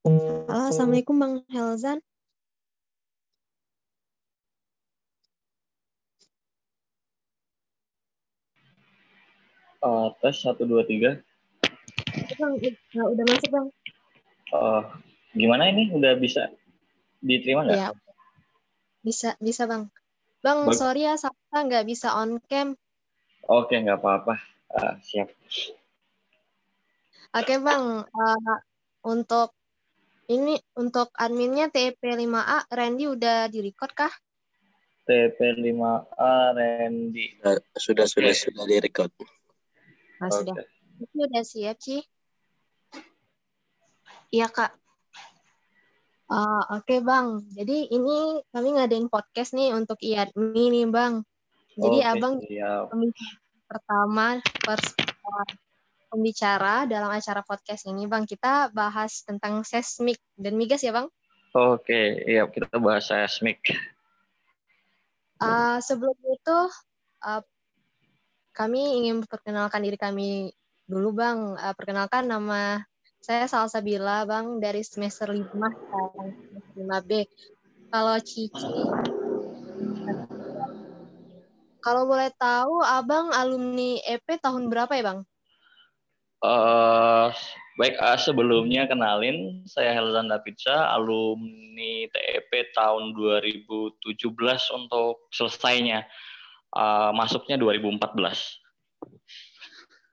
Halo, Assalamualaikum Bang Helzan. Uh, tes satu dua tiga. Bang, udah, udah masuk bang. Uh, gimana ini? Udah bisa diterima nggak? Ya, bisa bisa bang. Bang, Bag sorry ya, Sabta nggak bisa on cam. Oke, nggak apa-apa. Uh, siap. Oke bang, uh, untuk ini untuk adminnya TP5A, Randy udah direcord kah? TP5A Randy. Sudah, sudah, sudah direcord. Nah, okay. sudah. Itu udah siap, sih. Iya, Kak. Uh, Oke, okay, Bang. Jadi ini kami ngadain podcast nih untuk IADMI nih, Bang. Jadi okay, Abang siap. pertama first pembicara dalam acara podcast ini, Bang. Kita bahas tentang seismik dan migas ya, Bang? Oke, iya kita bahas seismik. Uh, sebelum itu, uh, kami ingin memperkenalkan diri kami dulu, Bang. Uh, perkenalkan nama saya Salsabila, Bang, dari semester 5, semester 5B. Kalau Cici, kalau boleh tahu, Abang alumni EP tahun berapa ya, Bang? Uh, baik, uh, sebelumnya kenalin, saya Helzan Davidsa, alumni TEP tahun 2017 untuk selesainya uh, masuknya 2014.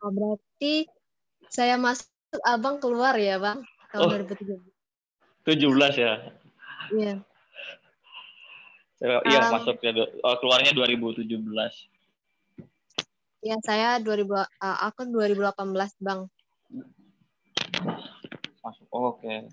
Oh, berarti saya masuk abang keluar ya bang tahun oh, 2017. 17 ya? Iya. Saya, iya um, masuk ya oh, keluarnya 2017. Ya saya 2000 uh, aku 2018 bang. Masuk oh, oke. Okay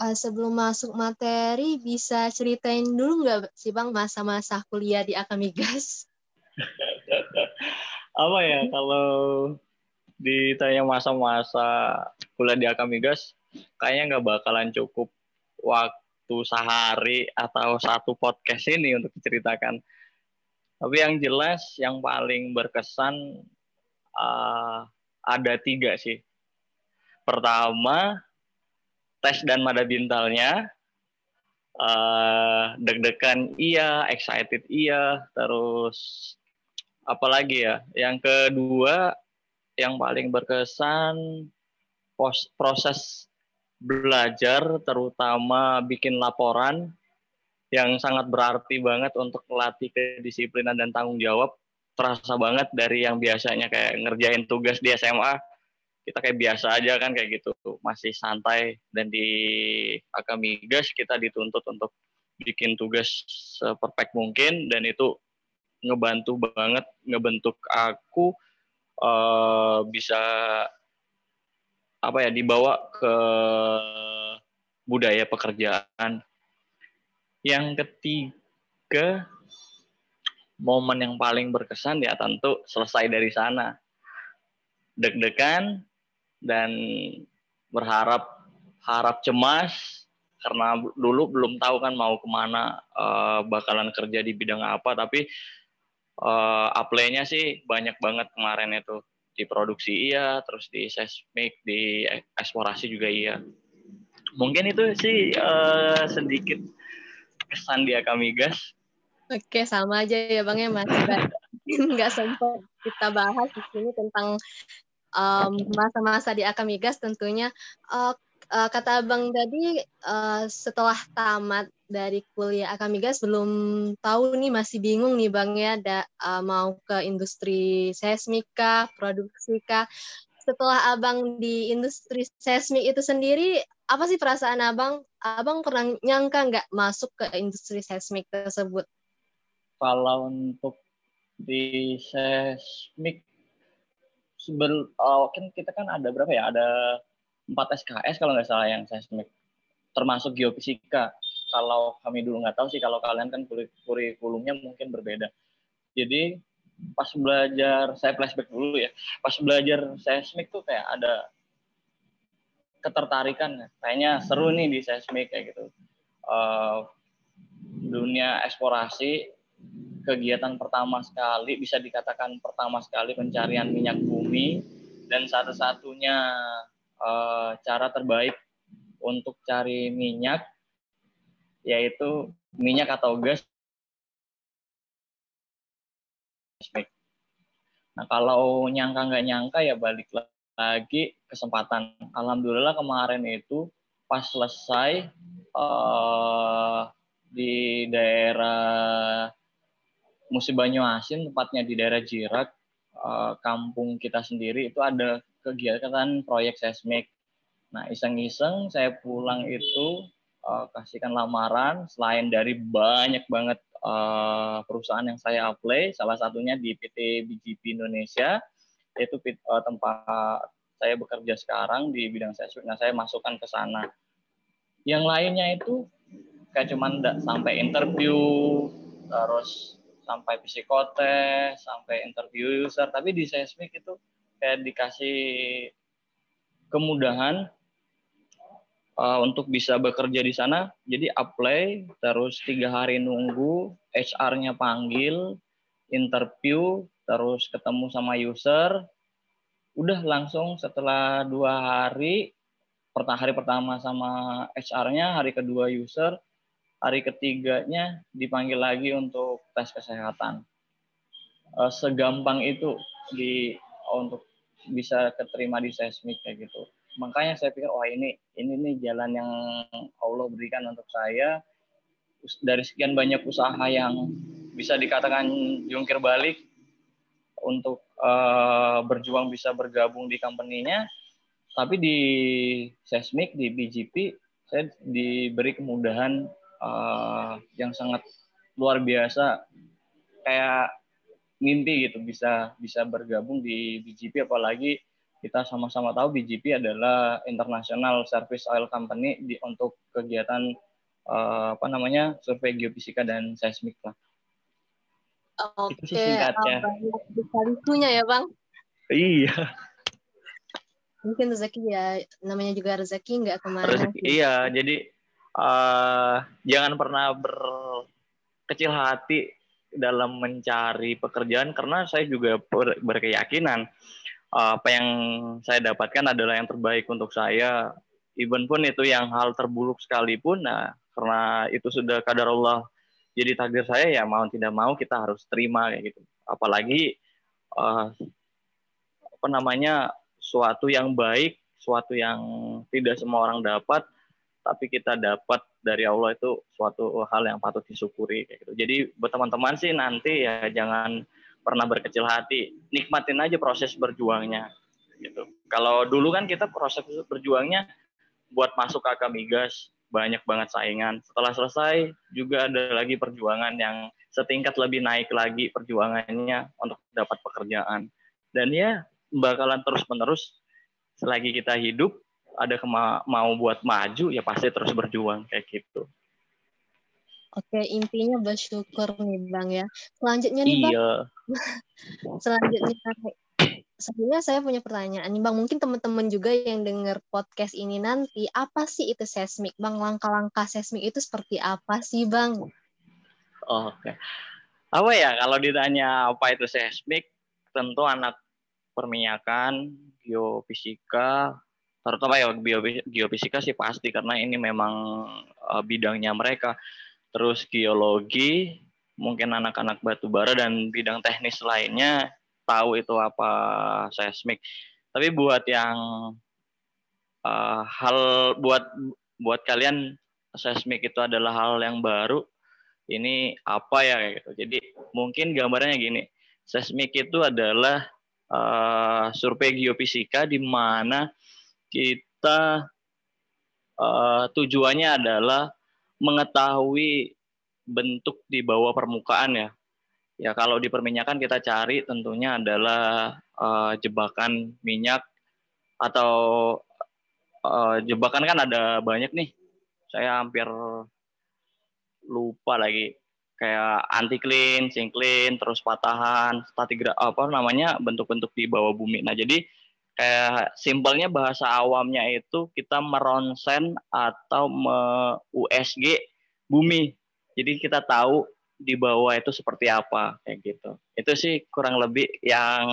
uh, sebelum masuk materi bisa ceritain dulu nggak sih bang masa-masa kuliah di Akamigas? Apa ya kalau ditanya masa-masa kuliah di Akamigas, kayaknya nggak bakalan cukup waktu sehari atau satu podcast ini untuk diceritakan. Tapi yang jelas, yang paling berkesan uh, ada tiga sih. Pertama, tes dan mada bintalnya uh, deg-degan iya excited iya terus apalagi ya yang kedua yang paling berkesan proses belajar terutama bikin laporan yang sangat berarti banget untuk melatih kedisiplinan dan tanggung jawab terasa banget dari yang biasanya kayak ngerjain tugas di SMA kita kayak biasa aja kan kayak gitu. Masih santai dan di Akamigas kita dituntut untuk bikin tugas seperfect mungkin dan itu ngebantu banget ngebentuk aku uh, bisa apa ya dibawa ke budaya pekerjaan yang ketiga momen yang paling berkesan ya tentu selesai dari sana. Deg-degan dan berharap harap cemas karena dulu belum tahu kan mau ke mana uh, bakalan kerja di bidang apa tapi uh, apply-nya sih banyak banget kemarin itu. Di produksi iya terus di seismik di eksplorasi juga iya. Mungkin itu sih uh, sedikit kesan di Akamigas Oke, sama aja ya Bang ya Mas. Nggak sempat kita bahas di sini tentang masa-masa um, di Akamigas tentunya uh, uh, kata Abang tadi uh, setelah tamat dari kuliah Akamigas belum tahu nih masih bingung nih Bang ya ada uh, mau ke industri seismika, produksika. Setelah Abang di industri seismik itu sendiri apa sih perasaan Abang? Abang pernah nyangka nggak masuk ke industri seismik tersebut? Kalau untuk di seismik sebel uh, kan kita kan ada berapa ya ada empat SKS kalau nggak salah yang seismik termasuk geofisika kalau kami dulu nggak tahu sih kalau kalian kan kurikulumnya mungkin berbeda jadi pas belajar saya flashback dulu ya pas belajar seismik tuh kayak ada ketertarikan. Kayaknya seru nih di seismik kayak gitu. Uh, dunia eksplorasi kegiatan pertama sekali bisa dikatakan pertama sekali pencarian minyak bumi dan satu-satunya uh, cara terbaik untuk cari minyak yaitu minyak atau gas. Nah kalau nyangka nggak nyangka ya balik lagi kesempatan. Alhamdulillah kemarin itu pas selesai uh, di daerah Musi Banyu Asin, tepatnya di daerah Jirak, uh, kampung kita sendiri itu ada kegiatan proyek seismik. Nah iseng-iseng saya pulang itu uh, kasihkan lamaran, selain dari banyak banget uh, perusahaan yang saya apply, salah satunya di PT BGP Indonesia, yaitu uh, tempat saya bekerja sekarang di bidang seismik. Nah, saya masukkan ke sana. Yang lainnya itu kayak cuman sampai interview, terus sampai psikotes, sampai interview user, tapi di seismik itu kayak dikasih kemudahan uh, untuk bisa bekerja di sana. Jadi apply, terus tiga hari nunggu, HR-nya panggil, interview, terus ketemu sama user. Udah langsung setelah dua hari, hari pertama sama HR-nya, hari kedua user, hari ketiganya dipanggil lagi untuk tes kesehatan. Uh, segampang itu di untuk bisa keterima di seismik kayak gitu makanya saya pikir oh ini ini nih jalan yang Allah berikan untuk saya dari sekian banyak usaha yang bisa dikatakan jungkir balik untuk uh, berjuang bisa bergabung di company-nya. Tapi di seismik di BGP saya diberi kemudahan uh, yang sangat luar biasa. Kayak mimpi gitu bisa bisa bergabung di BGP apalagi kita sama-sama tahu BGP adalah International Service Oil Company di untuk kegiatan uh, apa namanya survei geofisika dan seismik lah. Oke, singkatnya. Banyak ya bang. Iya. Mungkin rezeki ya, namanya juga rezeki nggak ke mana. Rezeki, iya, jadi uh, jangan pernah berkecil hati dalam mencari pekerjaan karena saya juga ber, berkeyakinan apa yang saya dapatkan adalah yang terbaik untuk saya even pun itu yang hal terburuk sekalipun nah karena itu sudah kadar Allah jadi takdir saya ya mau tidak mau kita harus terima kayak gitu. Apalagi uh, apa namanya suatu yang baik suatu yang tidak semua orang dapat tapi kita dapat dari Allah itu suatu hal yang patut disyukuri kayak gitu. Jadi buat teman-teman sih nanti ya jangan pernah berkecil hati. Nikmatin aja proses berjuangnya gitu. Kalau dulu kan kita proses berjuangnya buat masuk ke Akamigas banyak banget saingan setelah selesai juga ada lagi perjuangan yang setingkat lebih naik lagi perjuangannya untuk dapat pekerjaan dan ya bakalan terus menerus selagi kita hidup ada kema mau buat maju ya pasti terus berjuang kayak gitu Oke, intinya bersyukur nih Bang ya. Selanjutnya nih Bang. Iya. Selanjutnya sebenarnya saya punya pertanyaan nih Bang. Mungkin teman-teman juga yang dengar podcast ini nanti, apa sih itu seismik Bang? Langkah-langkah seismik itu seperti apa sih Bang? Oh, Oke. Apa ya kalau ditanya apa itu seismik, tentu anak perminyakan, geofisika, terutama ya geofisika sih pasti karena ini memang uh, bidangnya mereka terus geologi, mungkin anak-anak batu bara dan bidang teknis lainnya tahu itu apa seismik. Tapi buat yang uh, hal buat buat kalian seismik itu adalah hal yang baru. Ini apa ya gitu. Jadi mungkin gambarnya gini. Seismik itu adalah uh, survei geofisika di mana kita uh, tujuannya adalah mengetahui bentuk di bawah permukaan ya. Ya kalau di perminyakan kita cari tentunya adalah uh, jebakan minyak atau uh, jebakan kan ada banyak nih. Saya hampir lupa lagi kayak anti clean, clean, terus patahan, statigra apa namanya bentuk-bentuk di bawah bumi. Nah jadi kayak simpelnya bahasa awamnya itu kita meronsen atau me USG bumi. Jadi kita tahu di bawah itu seperti apa kayak gitu. Itu sih kurang lebih yang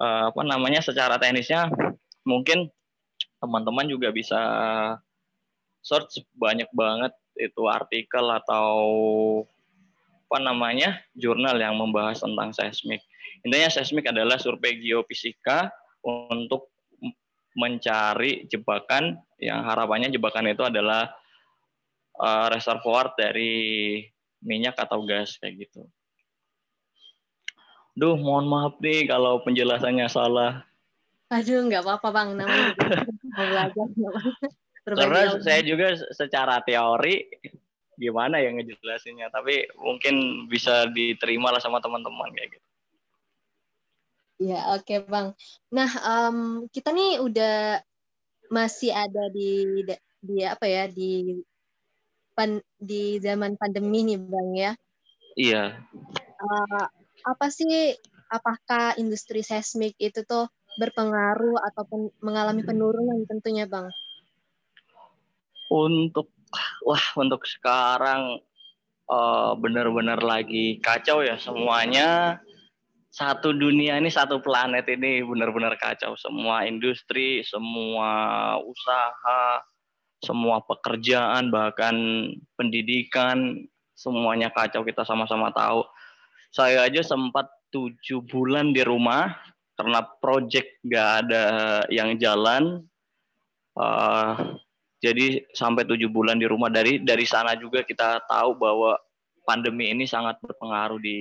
uh, apa namanya secara teknisnya mungkin teman-teman juga bisa search banyak banget itu artikel atau apa namanya jurnal yang membahas tentang seismik. Intinya seismik adalah survei geofisika untuk mencari jebakan yang harapannya jebakan itu adalah uh, reservoir dari minyak atau gas kayak gitu. Duh, mohon maaf nih kalau penjelasannya salah. Aduh, nggak apa-apa bang, namanya mau belajar. Karena saya juga secara teori gimana ya ngejelasinnya, tapi mungkin bisa diterima lah sama teman-teman kayak gitu. Ya, oke okay, bang. Nah, um, kita nih udah masih ada di di apa ya di pan, di zaman pandemi nih bang ya. Iya. Uh, apa sih? Apakah industri seismik itu tuh berpengaruh ataupun mengalami penurunan tentunya bang? Untuk wah untuk sekarang uh, benar-benar lagi kacau ya semuanya satu dunia ini satu planet ini benar-benar kacau semua industri semua usaha semua pekerjaan bahkan pendidikan semuanya kacau kita sama-sama tahu. Saya aja sempat tujuh bulan di rumah karena project gak ada yang jalan. Uh, jadi sampai tujuh bulan di rumah. Dari dari sana juga kita tahu bahwa pandemi ini sangat berpengaruh di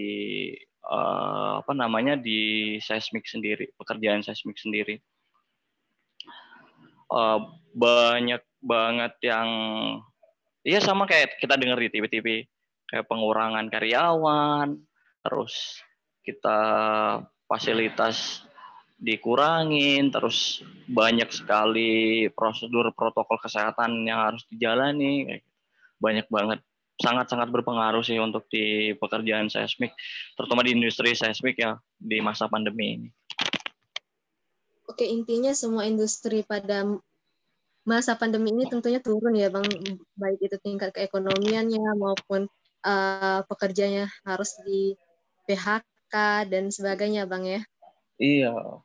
uh, apa namanya di seismik sendiri, pekerjaan seismik sendiri. Uh, banyak banget yang ya sama kayak kita dengar di TV-TV kayak pengurangan karyawan, terus kita fasilitas dikurangin, terus banyak sekali prosedur protokol kesehatan yang harus dijalani, gitu. banyak banget sangat-sangat berpengaruh sih untuk di pekerjaan seismik, terutama di industri seismik ya di masa pandemi ini. Oke, intinya semua industri pada masa pandemi ini tentunya turun ya Bang, baik itu tingkat keekonomiannya maupun uh, pekerjanya harus di PHK dan sebagainya Bang ya. Iya.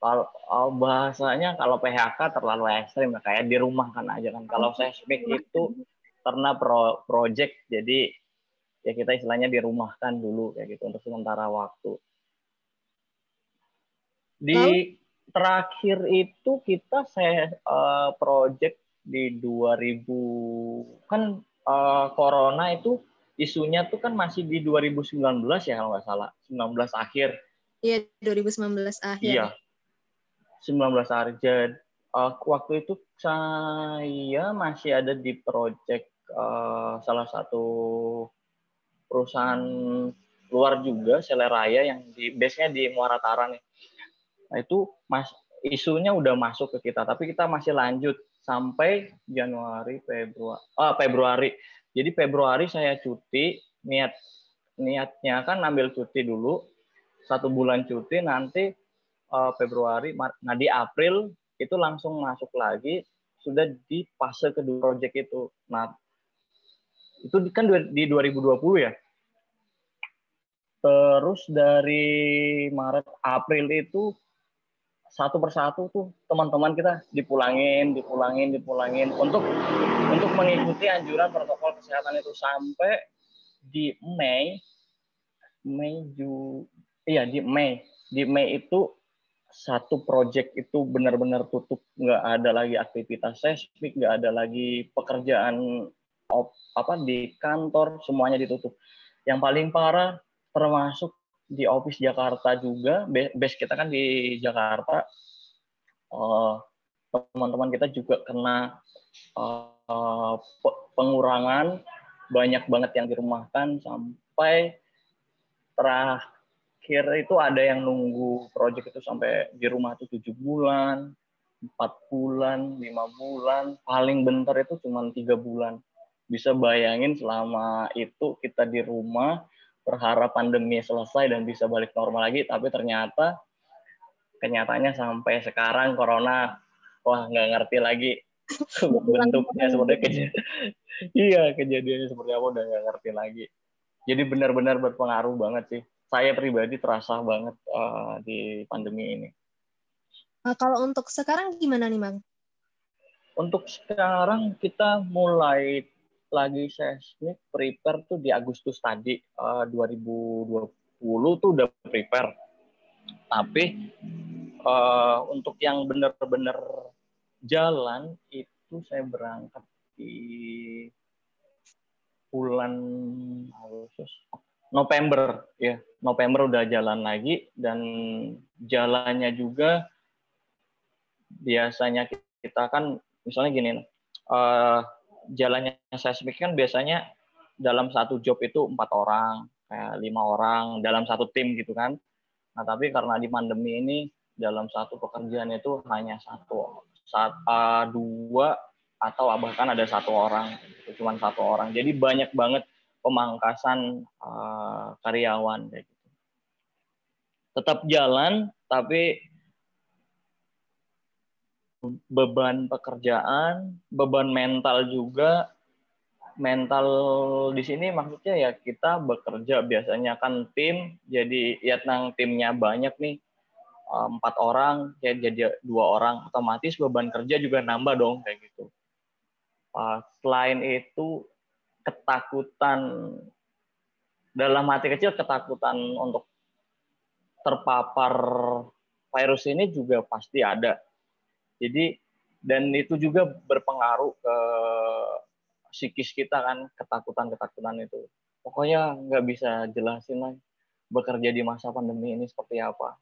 Kalau oh, bahasanya kalau PHK terlalu ekstrim kayak di rumah kan aja kan. Kalau seismik itu karena pro project jadi ya kita istilahnya dirumahkan dulu kayak gitu untuk sementara waktu. Di. Terakhir itu kita saya uh, project di 2000 kan uh, corona itu isunya tuh kan masih di 2019 ya kalau nggak salah 19 akhir. Iya 2019 akhir. Iya 19 akhir. Jadi uh, waktu itu saya masih ada di project uh, salah satu perusahaan luar juga Seleraya yang di base-nya di Muara nih. Nah, itu mas isunya udah masuk ke kita, tapi kita masih lanjut sampai Januari, Februari. Oh, Februari. Jadi Februari saya cuti, niat niatnya kan ambil cuti dulu satu bulan cuti nanti uh, Februari, nah di April itu langsung masuk lagi sudah di fase kedua project itu. Nah itu kan di 2020 ya. Terus dari Maret April itu satu persatu tuh teman-teman kita dipulangin, dipulangin, dipulangin. Untuk untuk mengikuti anjuran protokol kesehatan itu sampai di Mei, Mei Ju, iya di Mei, di Mei itu satu project itu benar-benar tutup, nggak ada lagi aktivitas seismik, nggak ada lagi pekerjaan apa di kantor. Semuanya ditutup. Yang paling parah termasuk di office Jakarta juga, base kita kan di Jakarta. eh, teman-teman kita juga kena uh, pengurangan banyak banget yang dirumahkan sampai terakhir itu ada yang nunggu project itu sampai di rumah itu tujuh bulan, empat bulan, lima bulan, paling bentar itu cuma tiga bulan bisa bayangin selama itu kita di rumah berharap pandemi selesai dan bisa balik normal lagi tapi ternyata kenyataannya sampai sekarang corona wah nggak ngerti lagi bentuknya seperti kejadian iya kejadiannya seperti apa udah nggak ngerti lagi. Jadi benar-benar berpengaruh banget sih. Saya pribadi terasa banget uh, di pandemi ini. Uh, kalau untuk sekarang gimana nih, Bang? Untuk sekarang kita mulai lagi seismik prepare tuh di Agustus tadi uh, 2020 tuh udah prepare. Tapi uh, untuk yang benar-benar jalan itu saya berangkat di bulan Agustus November ya November udah jalan lagi dan jalannya juga biasanya kita kan misalnya gini, uh, jalannya seismik kan biasanya dalam satu job itu empat orang, kayak lima orang dalam satu tim gitu kan. Nah tapi karena di pandemi ini dalam satu pekerjaan itu hanya satu, saat dua atau bahkan ada satu orang, itu cuma satu orang. Jadi banyak banget pemangkasan karyawan kayak gitu. Tetap jalan, tapi beban pekerjaan, beban mental juga. Mental di sini maksudnya ya kita bekerja biasanya kan tim, jadi ya nang timnya banyak nih. Eh, empat orang, ya jadi dua orang, otomatis beban kerja juga nambah dong kayak gitu. Eh, selain itu ketakutan. Dalam hati kecil ketakutan untuk terpapar virus ini juga pasti ada jadi dan itu juga berpengaruh ke psikis kita kan ketakutan-ketakutan itu. Pokoknya nggak bisa jelasin lah bekerja di masa pandemi ini seperti apa.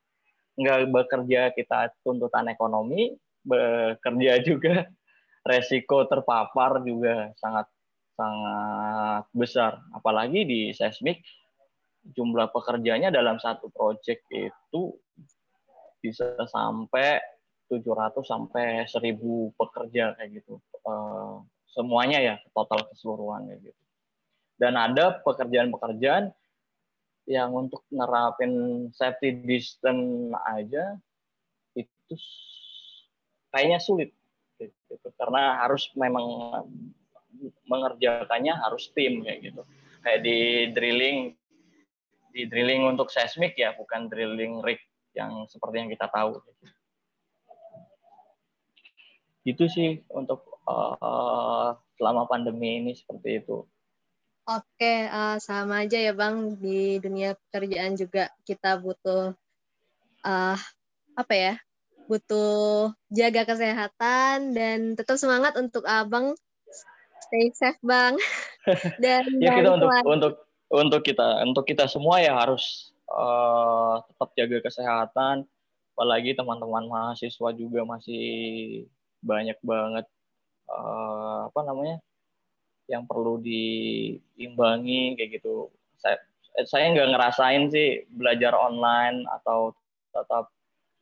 Nggak bekerja kita tuntutan ekonomi, bekerja juga resiko terpapar juga sangat sangat besar. Apalagi di seismik jumlah pekerjanya dalam satu proyek itu bisa sampai 700 sampai 1000 pekerja kayak gitu. Uh, semuanya ya total keseluruhan kayak gitu. Dan ada pekerjaan-pekerjaan yang untuk nerapin safety distance aja itu kayaknya sulit gitu. karena harus memang mengerjakannya harus tim kayak gitu. Kayak di drilling di drilling untuk seismik ya, bukan drilling rig yang seperti yang kita tahu. Itu sih untuk uh, selama pandemi ini seperti itu. Oke, uh, sama aja ya Bang di dunia pekerjaan juga kita butuh uh, apa ya? Butuh jaga kesehatan dan tetap semangat untuk Abang stay safe Bang. dan ya kita untuk untuk untuk kita untuk kita semua ya harus uh, tetap jaga kesehatan apalagi teman-teman mahasiswa juga masih banyak banget uh, apa namanya yang perlu diimbangi kayak gitu. Saya saya nggak ngerasain sih belajar online atau tetap.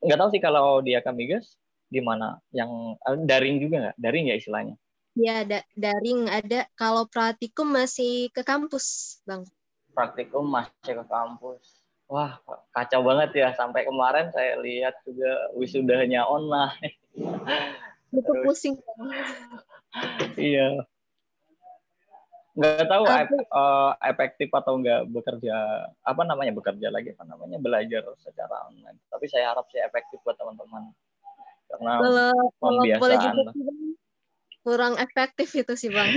Nggak tahu sih kalau di Akamigas gimana yang uh, daring juga nggak? Daring ya istilahnya? Ya da daring ada. Kalau praktikum masih ke kampus bang. Praktikum masih ke kampus. Wah kacau banget ya. Sampai kemarin saya lihat juga wisudanya online itu pusing. Iya. Nggak tahu Aku, uh, efektif atau enggak bekerja apa namanya bekerja lagi apa namanya belajar secara online. Tapi saya harap sih efektif buat teman-teman. Karena kalau, pembiasaan. kalau kurang efektif itu sih bang.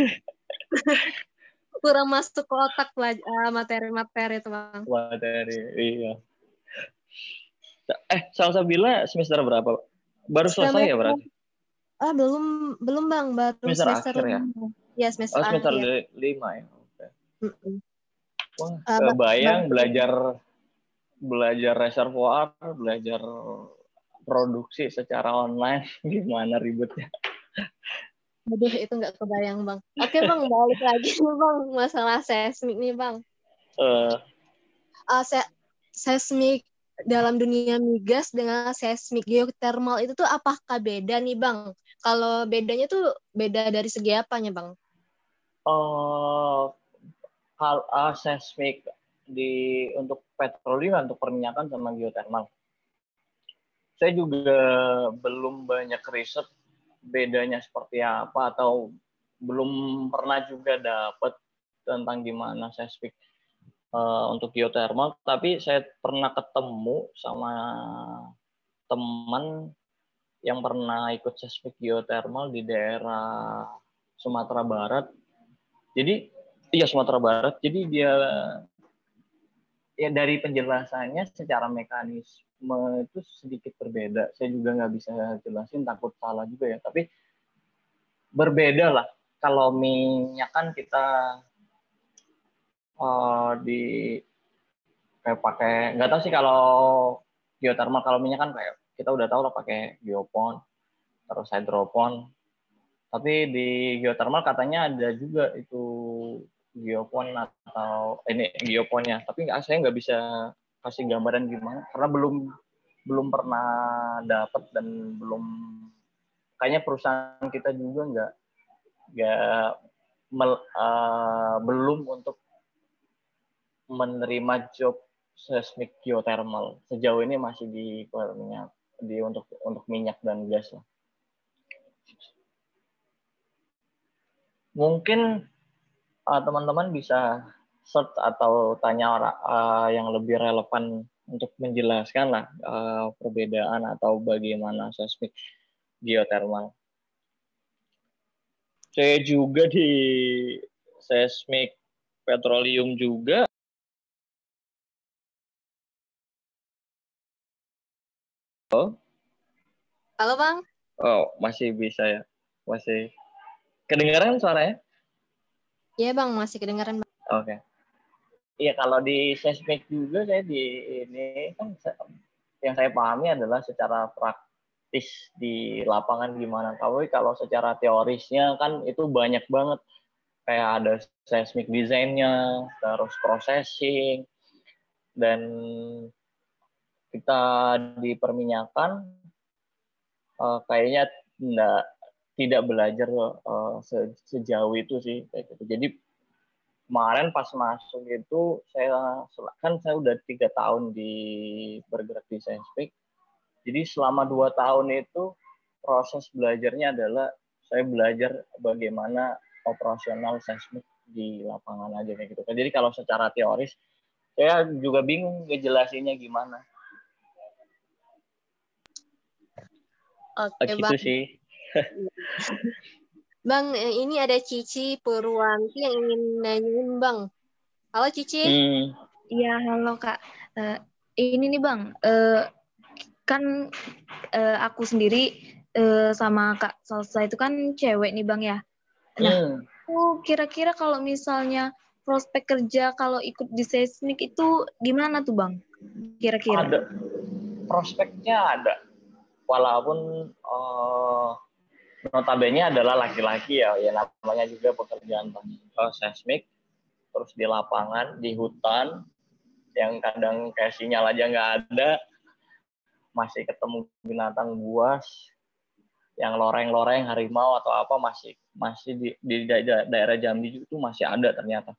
Kurang masuk ke otak eh, materi-materi itu bang. Materi iya. Eh Salsa Bila semester berapa? Baru selesai ya berarti Ah, belum belum Bang, baru semester, semester akhir ya. Ya, semester, oh, semester akhir. lima ya. Oke. Okay. Wah, uh, kebayang bang, belajar belajar reservoir, belajar produksi secara online gimana ribetnya. Aduh, itu nggak kebayang, Bang. Oke, Bang, balik lagi nih, Bang, masalah seismik nih, Bang. Uh, uh, se seismik dalam dunia migas dengan seismik geothermal itu tuh apakah beda nih bang? Kalau bedanya tuh beda dari segi apanya bang? Oh, hal uh, seismik di untuk petroleum untuk perminyakan sama geothermal. Saya juga belum banyak riset bedanya seperti apa atau belum pernah juga dapat tentang gimana seismik uh, untuk geothermal, tapi saya pernah ketemu sama teman yang pernah ikut seismik geothermal di daerah Sumatera Barat. Jadi iya Sumatera Barat. Jadi dia ya dari penjelasannya secara mekanisme itu sedikit berbeda. Saya juga nggak bisa jelasin takut salah juga ya. Tapi berbeda lah. Kalau minyak kan kita uh, di kayak pakai nggak tahu sih kalau geothermal kalau minyak kan kayak kita udah tahu lah pakai geopon terus hydropon tapi di geothermal katanya ada juga itu geopon atau eh, ini geoponnya tapi nggak saya nggak bisa kasih gambaran gimana karena belum belum pernah dapat dan belum kayaknya perusahaan kita juga nggak nggak uh, belum untuk menerima job seismic geothermal. Sejauh ini masih di minyak di untuk untuk minyak dan gas lah. Mungkin uh, teman-teman bisa search atau tanya orang uh, yang lebih relevan untuk menjelaskan lah uh, perbedaan atau bagaimana seismik geothermal. Saya juga di seismik petroleum juga Oh. Halo, Bang. Oh, masih bisa ya. Masih kedengaran suaranya? Iya, Bang, masih kedengaran, Bang. Oke. Okay. Iya, kalau di seismik juga saya di ini kan yang saya pahami adalah secara praktis di lapangan gimana. Kalau kalau secara teorisnya kan itu banyak banget kayak ada seismik desainnya, terus processing dan kita di perminyakan uh, kayaknya enggak, tidak belajar uh, se, sejauh itu sih kayak gitu. Jadi kemarin pas masuk itu saya kan saya udah tiga tahun di bergerak di Scientific. Jadi selama dua tahun itu proses belajarnya adalah saya belajar bagaimana operasional seismik di lapangan aja kayak gitu. Jadi kalau secara teoris saya juga bingung ngejelasinnya gimana. Oke, oh, gitu Bang. sih. bang, eh, ini ada Cici Purwanti yang ingin nanyain Bang. Halo Cici. Hmm. Iya, hmm. halo Kak. Uh, ini nih Bang, uh, kan uh, aku sendiri uh, sama Kak Salsa itu kan cewek nih Bang ya. Nah, hmm. kira-kira kalau misalnya prospek kerja kalau ikut di seismik itu gimana tuh Bang? Kira-kira. Ada. Prospeknya ada walaupun uh, notabene adalah laki-laki ya, ya namanya juga pekerjaan uh, seismik, terus di lapangan, di hutan, yang kadang kayak sinyal aja nggak ada, masih ketemu binatang buas, yang loreng-loreng harimau atau apa masih masih di, di daerah Jambi itu masih ada ternyata.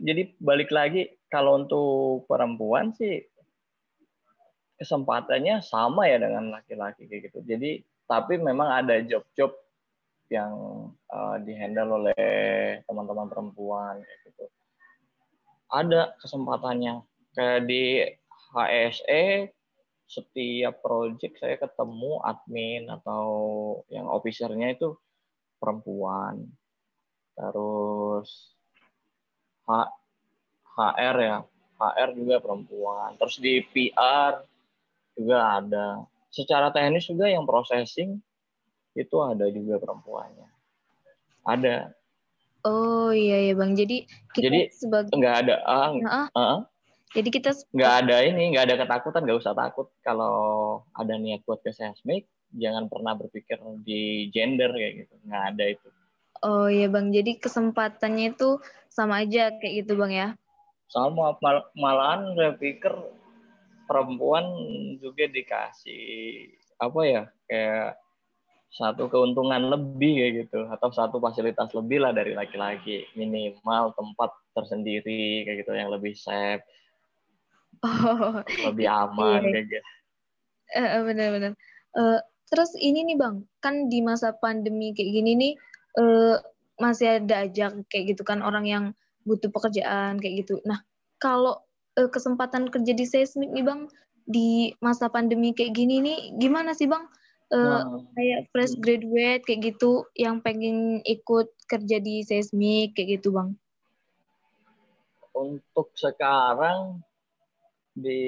Jadi balik lagi kalau untuk perempuan sih kesempatannya sama ya dengan laki-laki kayak gitu. Jadi tapi memang ada job-job yang uh, dihandle oleh teman-teman perempuan kayak gitu. Ada kesempatannya kayak di HSE setiap project saya ketemu admin atau yang officernya itu perempuan. Terus HR ya, HR juga perempuan. Terus di PR juga ada. Secara teknis juga yang processing itu ada juga perempuannya. Ada. Oh iya ya bang. Jadi kita Jadi sebagai nggak ada ah, uh, uh, Jadi kita nggak ada ini, nggak ada ketakutan, nggak usah takut kalau ada niat buat ke seismik, jangan pernah berpikir di gender kayak gitu, nggak ada itu. Oh iya bang, jadi kesempatannya itu sama aja kayak gitu bang ya? Sama mal malahan saya pikir perempuan juga dikasih apa ya kayak satu keuntungan lebih kayak gitu atau satu fasilitas lebih lah dari laki-laki. Minimal tempat tersendiri kayak gitu yang lebih safe oh, lebih aman iya. kayak gitu. Uh, benar-benar uh, terus ini nih bang kan di masa pandemi kayak gini nih uh, masih ada aja kayak gitu kan orang yang butuh pekerjaan kayak gitu. Nah kalau uh, kesempatan kerja di seismik nih bang. Di masa pandemi kayak gini nih gimana sih bang? Uh, kayak fresh graduate kayak gitu yang pengen ikut kerja di seismik kayak gitu bang? Untuk sekarang di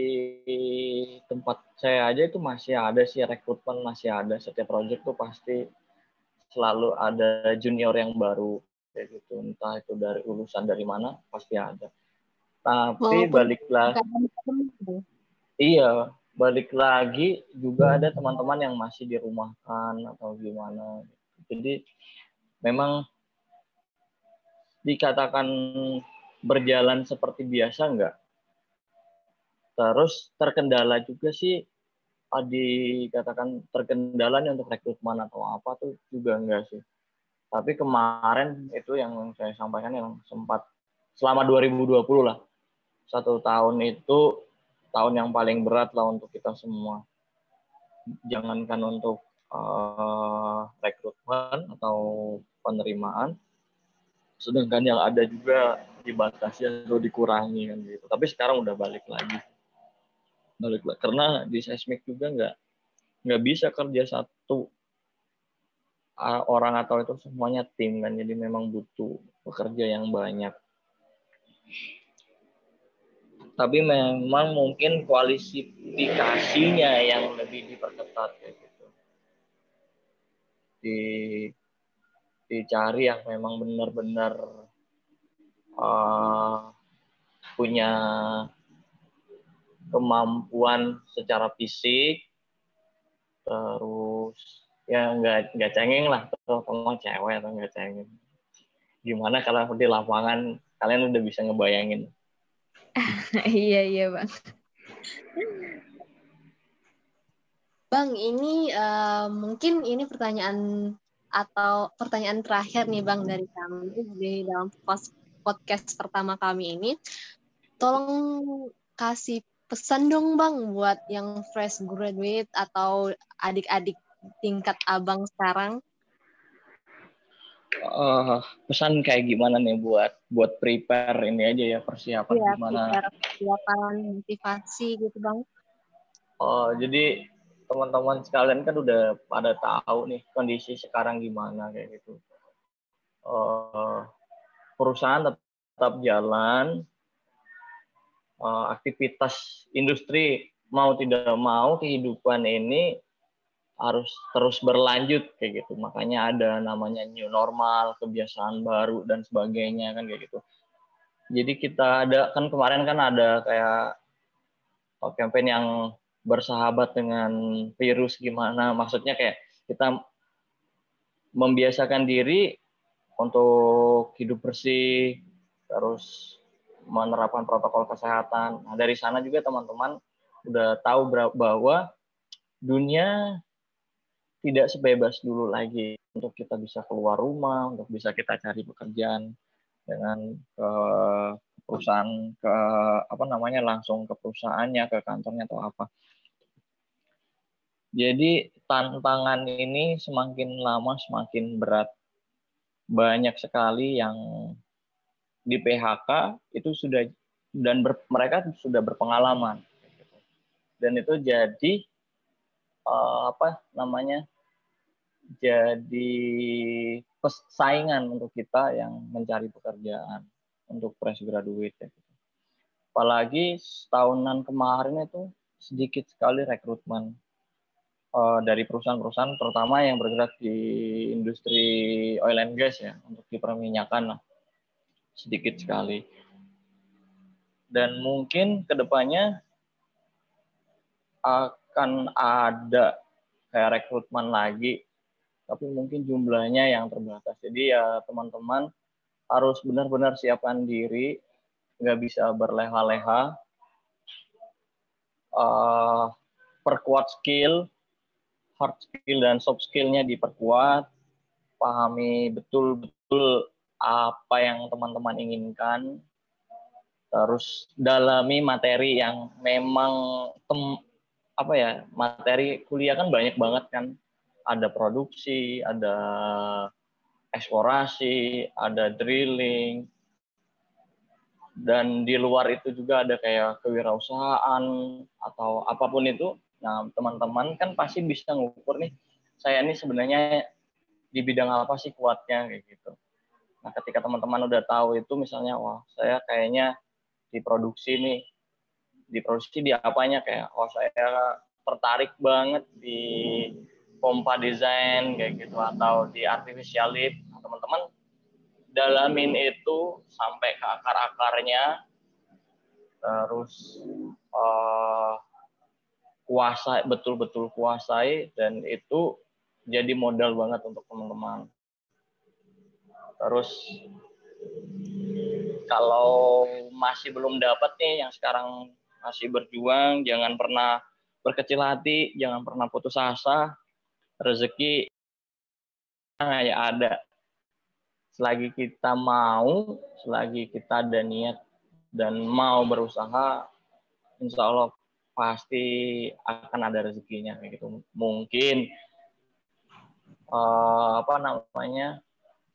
tempat saya aja itu masih ada sih rekrutmen masih ada. Setiap project tuh pasti selalu ada junior yang baru kayak gitu. Entah itu dari lulusan dari mana pasti ada tapi baliklah iya balik lagi juga ada teman-teman yang masih dirumahkan atau gimana. Jadi memang dikatakan berjalan seperti biasa enggak. Terus terkendala juga sih dikatakan terkendalanya untuk rekrutmen atau apa tuh juga enggak sih. Tapi kemarin itu yang saya sampaikan yang sempat selama 2020 lah. Satu tahun itu tahun yang paling berat lah untuk kita semua. Jangankan untuk uh, rekrutmen atau penerimaan, sedangkan yang ada juga dibatasi atau dikurangi kan gitu. Tapi sekarang udah balik lagi, balik lagi. Karena di seismik juga nggak nggak bisa kerja satu orang atau itu semuanya tim kan, jadi memang butuh pekerja yang banyak tapi memang mungkin kualifikasinya yang lebih diperketat kayak gitu. Di dicari yang memang benar-benar uh, punya kemampuan secara fisik terus ya nggak nggak cengeng lah terutama cewek atau nggak cengeng. Gimana kalau di lapangan kalian udah bisa ngebayangin iya iya bang. Bang, ini uh, mungkin ini pertanyaan atau pertanyaan terakhir nih Bang dari kami di dalam podcast pertama kami ini. Tolong kasih pesan dong Bang buat yang fresh graduate atau adik-adik tingkat abang sekarang uh, pesan kayak gimana nih buat buat prepare ini aja ya persiapan ya, gimana? Persiapan motivasi gitu bang. Oh jadi teman-teman sekalian kan udah pada tahu nih kondisi sekarang gimana kayak gitu. Uh, perusahaan tetap, tetap jalan, uh, aktivitas industri mau tidak mau kehidupan ini harus terus berlanjut kayak gitu. Makanya ada namanya new normal, kebiasaan baru dan sebagainya kan kayak gitu. Jadi kita ada kan kemarin kan ada kayak oh, campaign yang bersahabat dengan virus gimana. Maksudnya kayak kita membiasakan diri untuk hidup bersih, terus menerapkan protokol kesehatan. Nah, dari sana juga teman-teman udah tahu bahwa dunia tidak sebebas dulu lagi untuk kita bisa keluar rumah, untuk bisa kita cari pekerjaan dengan ke perusahaan ke apa namanya langsung ke perusahaannya, ke kantornya atau apa. Jadi tantangan ini semakin lama semakin berat. Banyak sekali yang di PHK itu sudah dan ber, mereka sudah berpengalaman dan itu jadi uh, apa namanya jadi saingan untuk kita yang mencari pekerjaan untuk fresh graduate ya. Apalagi tahunan kemarin itu sedikit sekali rekrutmen uh, dari perusahaan-perusahaan terutama yang bergerak di industri oil and gas ya untuk di perminyakan lah. sedikit sekali. Dan mungkin ke depannya akan ada kayak rekrutmen lagi tapi mungkin jumlahnya yang terbatas. Jadi ya teman-teman harus benar-benar siapkan diri, nggak bisa berleha-leha, uh, perkuat skill, hard skill dan soft skillnya diperkuat, pahami betul-betul apa yang teman-teman inginkan, terus dalami materi yang memang tem, apa ya materi kuliah kan banyak banget kan ada produksi, ada eksplorasi, ada drilling, dan di luar itu juga ada kayak kewirausahaan atau apa pun itu. Nah, teman-teman kan pasti bisa ngukur nih saya ini sebenarnya di bidang apa sih kuatnya kayak gitu. Nah, ketika teman-teman udah tahu itu misalnya wah, saya kayaknya diproduksi nih. Diproduksi di apanya kayak oh saya tertarik banget di pompa desain kayak gitu atau di artificial. Nah, teman-teman dalamin itu sampai ke akar-akarnya terus uh, kuasai betul-betul kuasai dan itu jadi modal banget untuk teman-teman. Terus kalau masih belum dapat nih yang sekarang masih berjuang, jangan pernah berkecil hati, jangan pernah putus asa. Rezeki hanya ada. Selagi kita mau, selagi kita ada niat dan mau berusaha, insya Allah pasti akan ada rezekinya gitu. Mungkin uh, apa namanya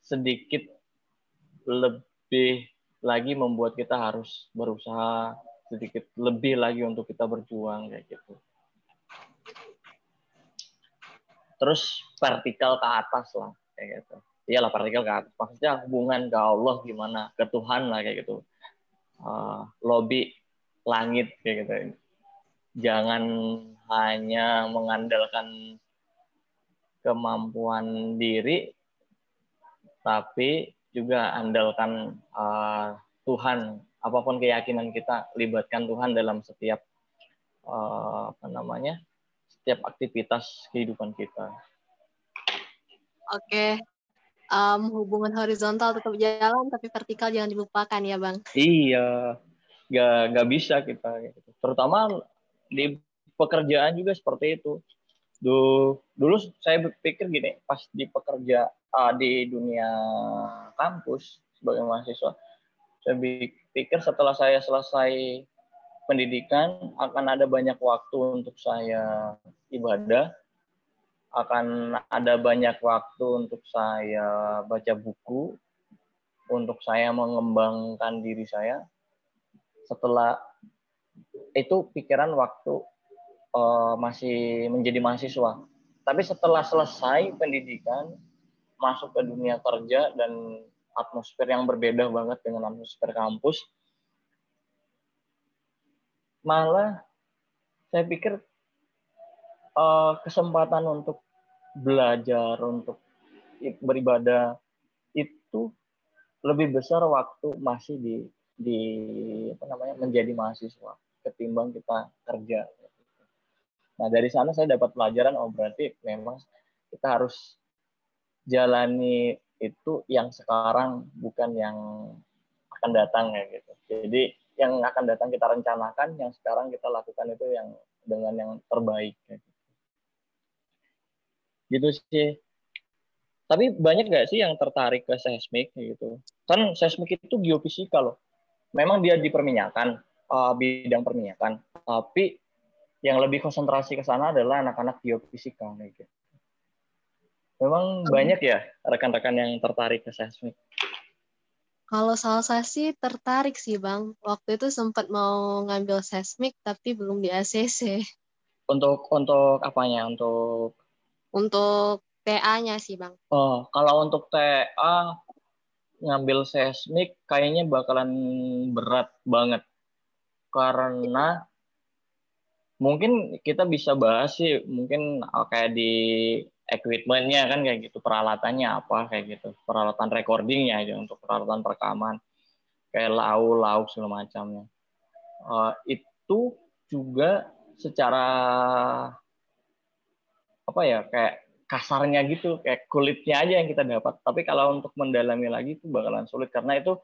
sedikit lebih lagi membuat kita harus berusaha sedikit lebih lagi untuk kita berjuang kayak gitu. Terus vertikal ke atas lah kayak gitu. Iyalah vertikal ke atas. Maksudnya hubungan ke Allah gimana, ke Tuhan lah kayak gitu. Uh, lobby langit kayak gitu jangan hanya mengandalkan kemampuan diri, tapi juga andalkan uh, Tuhan. Apa pun keyakinan kita, libatkan Tuhan dalam setiap uh, apa namanya, setiap aktivitas kehidupan kita. Oke, um, hubungan horizontal tetap jalan, tapi vertikal jangan dilupakan ya, bang. Iya, gak, gak bisa kita. Terutama di pekerjaan juga seperti itu. Dulu, dulu saya berpikir gini, pas di pekerja uh, di dunia kampus sebagai mahasiswa, saya pikir setelah saya selesai pendidikan akan ada banyak waktu untuk saya ibadah, akan ada banyak waktu untuk saya baca buku, untuk saya mengembangkan diri saya. Setelah itu pikiran waktu uh, masih menjadi mahasiswa. Tapi setelah selesai pendidikan, masuk ke dunia kerja dan atmosfer yang berbeda banget dengan atmosfer kampus, malah saya pikir uh, kesempatan untuk belajar, untuk beribadah itu lebih besar waktu masih di di apa namanya menjadi mahasiswa ketimbang kita kerja. Nah dari sana saya dapat pelajaran oh berarti memang kita harus jalani itu yang sekarang bukan yang akan datang ya gitu. Jadi yang akan datang kita rencanakan, yang sekarang kita lakukan itu yang dengan yang terbaik. Gitu. sih. Tapi banyak nggak sih yang tertarik ke seismik gitu? Kan seismik itu geofisika loh. Memang dia di perminyakan, uh, bidang perminyakan. Tapi yang lebih konsentrasi ke sana adalah anak-anak geofisika gitu. Memang banyak ya rekan-rekan yang tertarik ke seismik. Kalau salah saya sih tertarik sih bang. Waktu itu sempat mau ngambil seismik tapi belum di ACC. Untuk untuk apanya? Untuk untuk TA-nya sih bang. Oh, kalau untuk TA ngambil seismik kayaknya bakalan berat banget karena mungkin kita bisa bahas sih mungkin oh, kayak di equipmentnya kan kayak gitu peralatannya apa kayak gitu. Peralatan recordingnya aja untuk peralatan perekaman kayak lau lau segala macamnya. Uh, itu juga secara apa ya kayak kasarnya gitu kayak kulitnya aja yang kita dapat. Tapi kalau untuk mendalami lagi itu bakalan sulit karena itu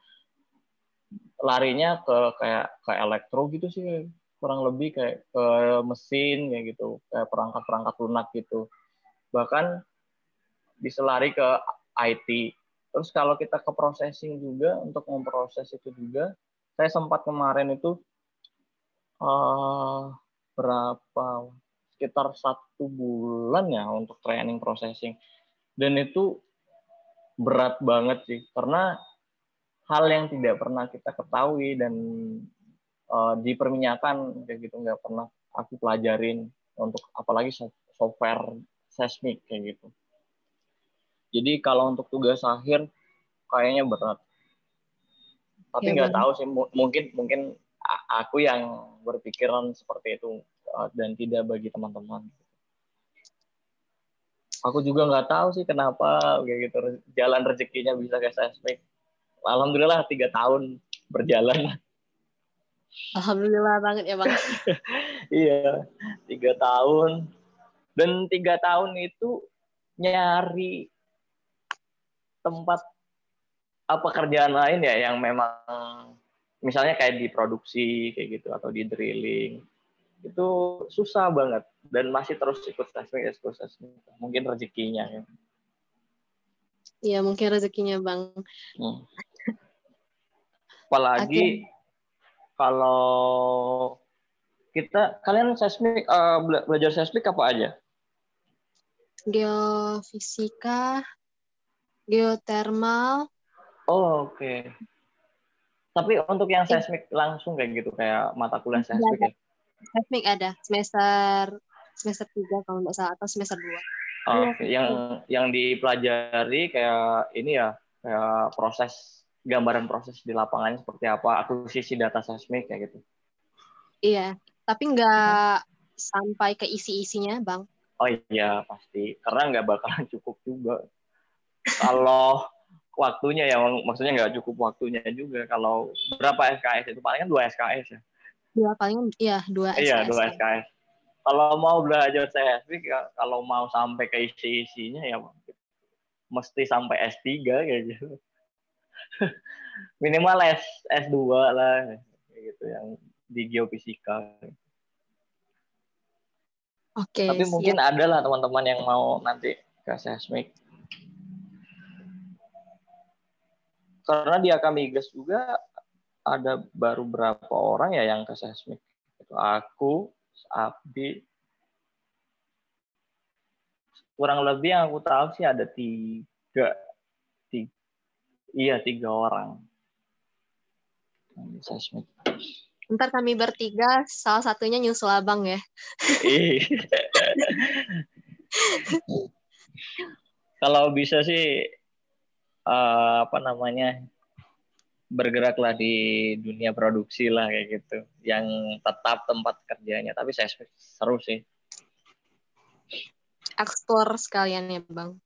larinya ke kayak ke elektro gitu sih kurang lebih kayak ke mesin kayak gitu kayak perangkat-perangkat lunak gitu bahkan bisa lari ke IT terus kalau kita ke processing juga untuk memproses itu juga saya sempat kemarin itu uh, berapa sekitar satu bulan ya untuk training processing. Dan itu berat banget sih karena hal yang tidak pernah kita ketahui dan uh, di perminyakan kayak gitu nggak pernah aku pelajarin untuk apalagi software seismik kayak gitu. Jadi kalau untuk tugas akhir kayaknya berat. Tapi Ya, nggak Bang. tahu sih mu- mungkin mungkin aku yang berpikiran seperti itu uh, dan tidak bagi teman-teman. Aku juga nggak tahu sih kenapa kayak gitu jalan rezekinya bisa ke seismik. Alhamdulillah tiga tahun berjalan. Alhamdulillah banget ya bang. Iya, tiga tahun. Dan tiga tahun itu nyari tempat apa kerjaan lain ya yang memang misalnya kayak di produksi kayak gitu atau di drilling itu susah banget dan masih terus ikut seismik ikut mungkin rezekinya ya. Iya mungkin rezekinya bang. Hmm. Apalagi kalau kita kalian seismik bela- belajar seismik apa aja? Geofisika, geotermal, Oh, oke. Tapi untuk yang seismik langsung kayak gitu kayak mata kuliah Iya, seismik ya. seismik ada semester semester 3 kalau nggak salah atau semester 2. Oh, Oke, yang yang dipelajari kayak ini ya, kayak proses gambaran proses di lapangannya seperti apa, akuisisi data seismik kayak gitu. Iya, tapi nggak sampai ke isi-isinya bang. Oh iya pasti, karena nggak bakalan cukup juga. Kalau waktunya ya, mak- maksudnya nggak cukup waktunya juga. Kalau berapa SKS itu palingan dua SKS ya. Dua palingan iya dua Iya SKS. dua SKS. Kalau mau belajar seismik, ya, kalau mau sampai ke isi-isinya ya mesti sampai S3 kayak gitu. Minimal S S2 lah gitu yang di geofisika. Oke. Tapi siap. mungkin ada lah teman-teman yang mau nanti ke seismik. Karena di Akamigas juga ada baru berapa orang ya yang ke seismik. Itu aku, Abdi, kurang lebih yang aku tahu sih ada tiga, tiga iya tiga orang seismik. Ntar kami bertiga, salah satunya nyusul abang ya. Kalau bisa sih eh, apa namanya bergeraklah di dunia produksi lah kayak gitu, yang tetap tempat kerjanya. Tapi saya seru sih. Eksplor sekalian ya bang.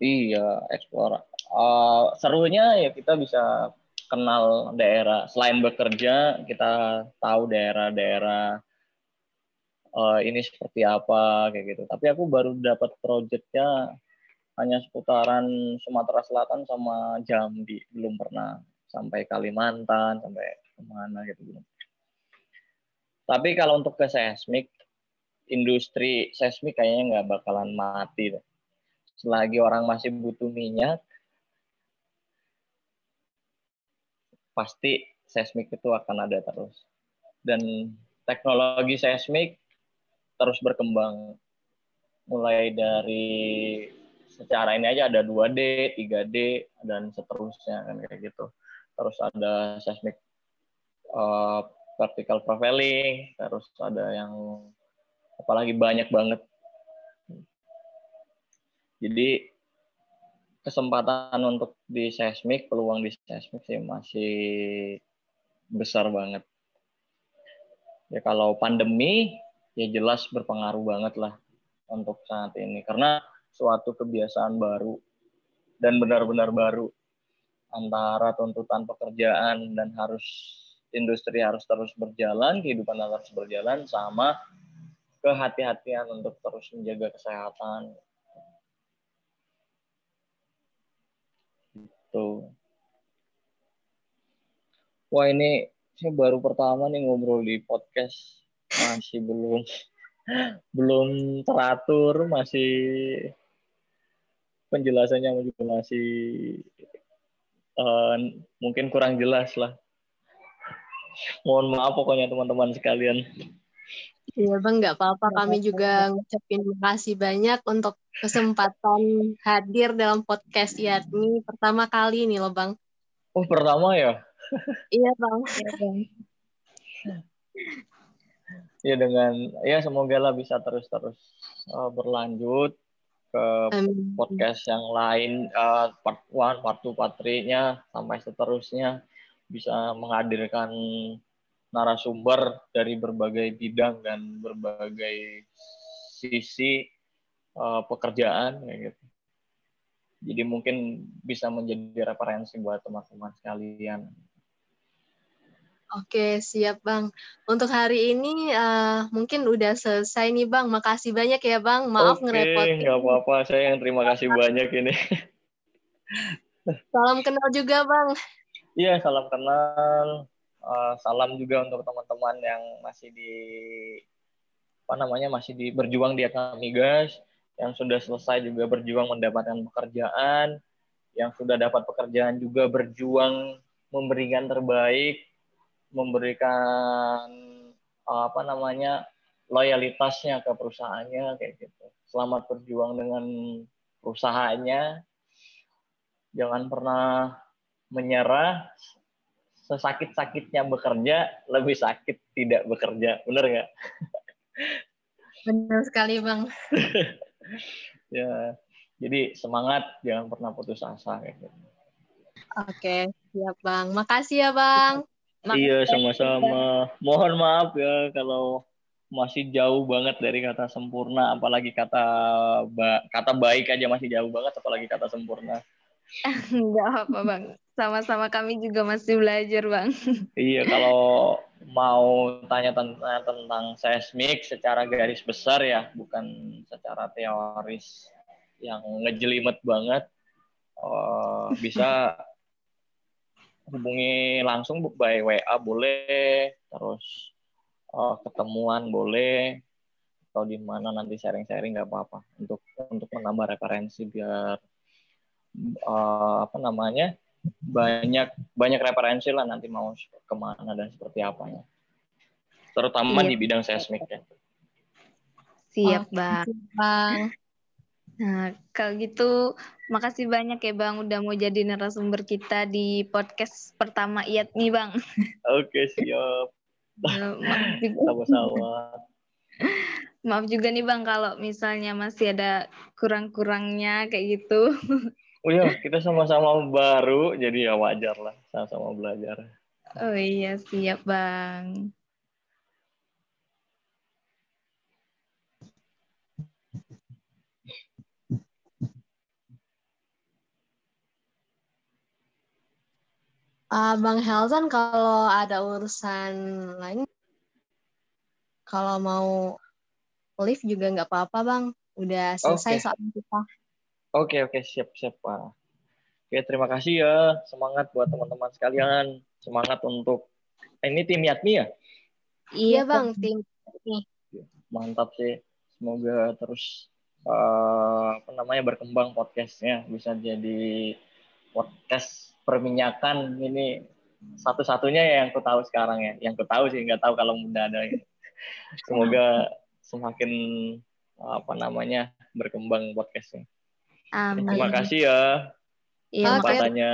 Iya, eksplor. Eh, serunya ya kita bisa kenal daerah. Selain bekerja, kita tahu daerah-daerah eh, ini seperti apa kayak gitu. Tapi aku baru dapat proyeknya hanya seputaran Sumatera Selatan sama Jambi, belum pernah sampai Kalimantan, sampai ke mana gitu belum. Tapi kalau untuk ke seismik, industri seismik kayaknya nggak bakalan mati. deh. Selagi orang masih butuh minyak, pasti seismik itu akan ada terus. Dan teknologi seismik terus berkembang. Mulai dari secara ini aja ada 2D, 3D, dan seterusnya kan kayak gitu. Terus ada seismik uh, vertical profiling, terus ada yang apalagi banyak banget. Jadi kesempatan untuk di seismik, peluang di seismik sih masih besar banget. Ya kalau pandemi ya jelas berpengaruh banget lah untuk saat ini karena suatu kebiasaan baru dan benar-benar baru antara tuntutan pekerjaan dan harus industri harus terus berjalan, kehidupan harus berjalan sama kehati-hatian untuk terus menjaga kesehatan. Gitu. Wah ini saya baru pertama nih ngobrol di podcast masih belum belum teratur masih penjelasannya juga masih uh, mungkin kurang jelas lah. Mohon maaf pokoknya teman-teman sekalian. Iya bang, nggak apa-apa. Kami juga ngucapin makasih banyak untuk kesempatan hadir dalam podcast Yadmi pertama kali nih loh bang. Oh pertama ya? Iya bang. ya dengan ya semoga lah bisa terus-terus uh, berlanjut ke Amin. podcast yang lain eh, part one, part two, part three-nya sampai seterusnya bisa menghadirkan narasumber dari berbagai bidang dan berbagai sisi eh, pekerjaan kayak gitu. Jadi mungkin bisa menjadi referensi buat teman-teman sekalian. Oke, siap Bang. Untuk hari ini eh, mungkin udah selesai nih Bang. Makasih banyak ya Bang. Maaf Oke, ngerepotin. nggak apa-apa. Saya yang terima kasih banyak ini. Salam kenal juga Bang. Iya, salam kenal. Eh, salam juga untuk teman-teman yang masih di apa namanya masih di berjuang di Akamigas, yang sudah selesai juga berjuang mendapatkan pekerjaan, yang sudah dapat pekerjaan juga berjuang memberikan terbaik, memberikan eh, apa namanya loyalitasnya ke perusahaannya kayak gitu. Selamat berjuang dengan perusahaannya. Jangan pernah menyerah. Sesakit-sakitnya bekerja, lebih sakit tidak bekerja. Bener nggak? Benar sekali Bang. Ya. Jadi semangat, jangan pernah putus asa kayak gitu. Oke, siap Bang. Makasih ya Bang. Iya, sama-sama. Mohon maaf ya kalau masih jauh banget dari kata sempurna, apalagi kata ba kata baik aja masih jauh banget, apalagi kata sempurna. Enggak apa bang. Sama-sama kami juga masih belajar bang. Iya, kalau mau tanya tentang, tentang seismik secara garis besar ya, bukan secara teoris yang ngejelimet banget, eh, bisa hubungi langsung by WA boleh, terus eh, ketemuan boleh, atau di mana nanti sharing-sharing nggak apa-apa untuk untuk menambah referensi biar eh, apa namanya banyak banyak referensi lah nanti mau ke mana dan seperti apanya terutama Iya. di bidang seismik ya Siap bang. Bang. Nah kalau gitu makasih banyak ya bang udah mau jadi narasumber kita di podcast pertama IAT nih bang. oke siap juga, sama-sama maaf juga nih bang kalau misalnya masih ada kurang-kurangnya kayak gitu. Oh iya kita sama-sama baru jadi ya wajar lah sama-sama belajar Oh iya siap bang. Ah, Bang Helsan kalau ada urusan lain, kalau mau live juga nggak apa-apa Bang. Udah selesai Oke. soal kita. Oke oke siap siap. Pak oke terima kasih ya. Semangat buat teman-teman sekalian. Semangat untuk eh, ini tim Yatmi ya? Iya Bang, tim nih. mantap sih. Semoga terus eh, apa namanya berkembang podcastnya. Bisa jadi podcast perminyakan ini satu-satunya ya yang ku tahu sekarang ya. Yang ku tahu sih nggak tahu kalau mudah ada. Ya. semoga semakin apa namanya berkembang podcastnya Amin. terima kasih ya Iya, kesempatannya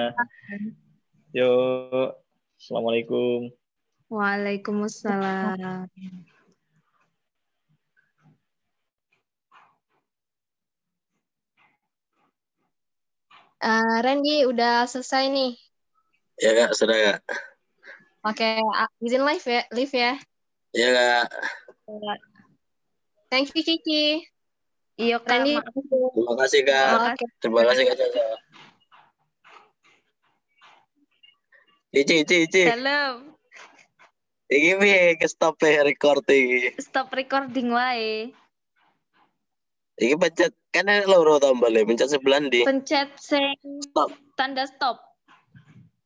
yuk assalamualaikum Waalaikumsalam. Eh, Randy udah selesai nih. Ya kak, sudah kak. Oke, ah, izin live ya, live ya. Ya kak. Thank you Kiki. Iya kak. Randy. maaf. Terima kasih kak. Terima kasih kak Caca. Ici, Ici, Ici. Salam. Iki piye ke stop record iki. Stop recording wae. Iki pencet kan ada loro tombol ya, pencet sebelah ndi. Pencet sing Stop. tanda stop.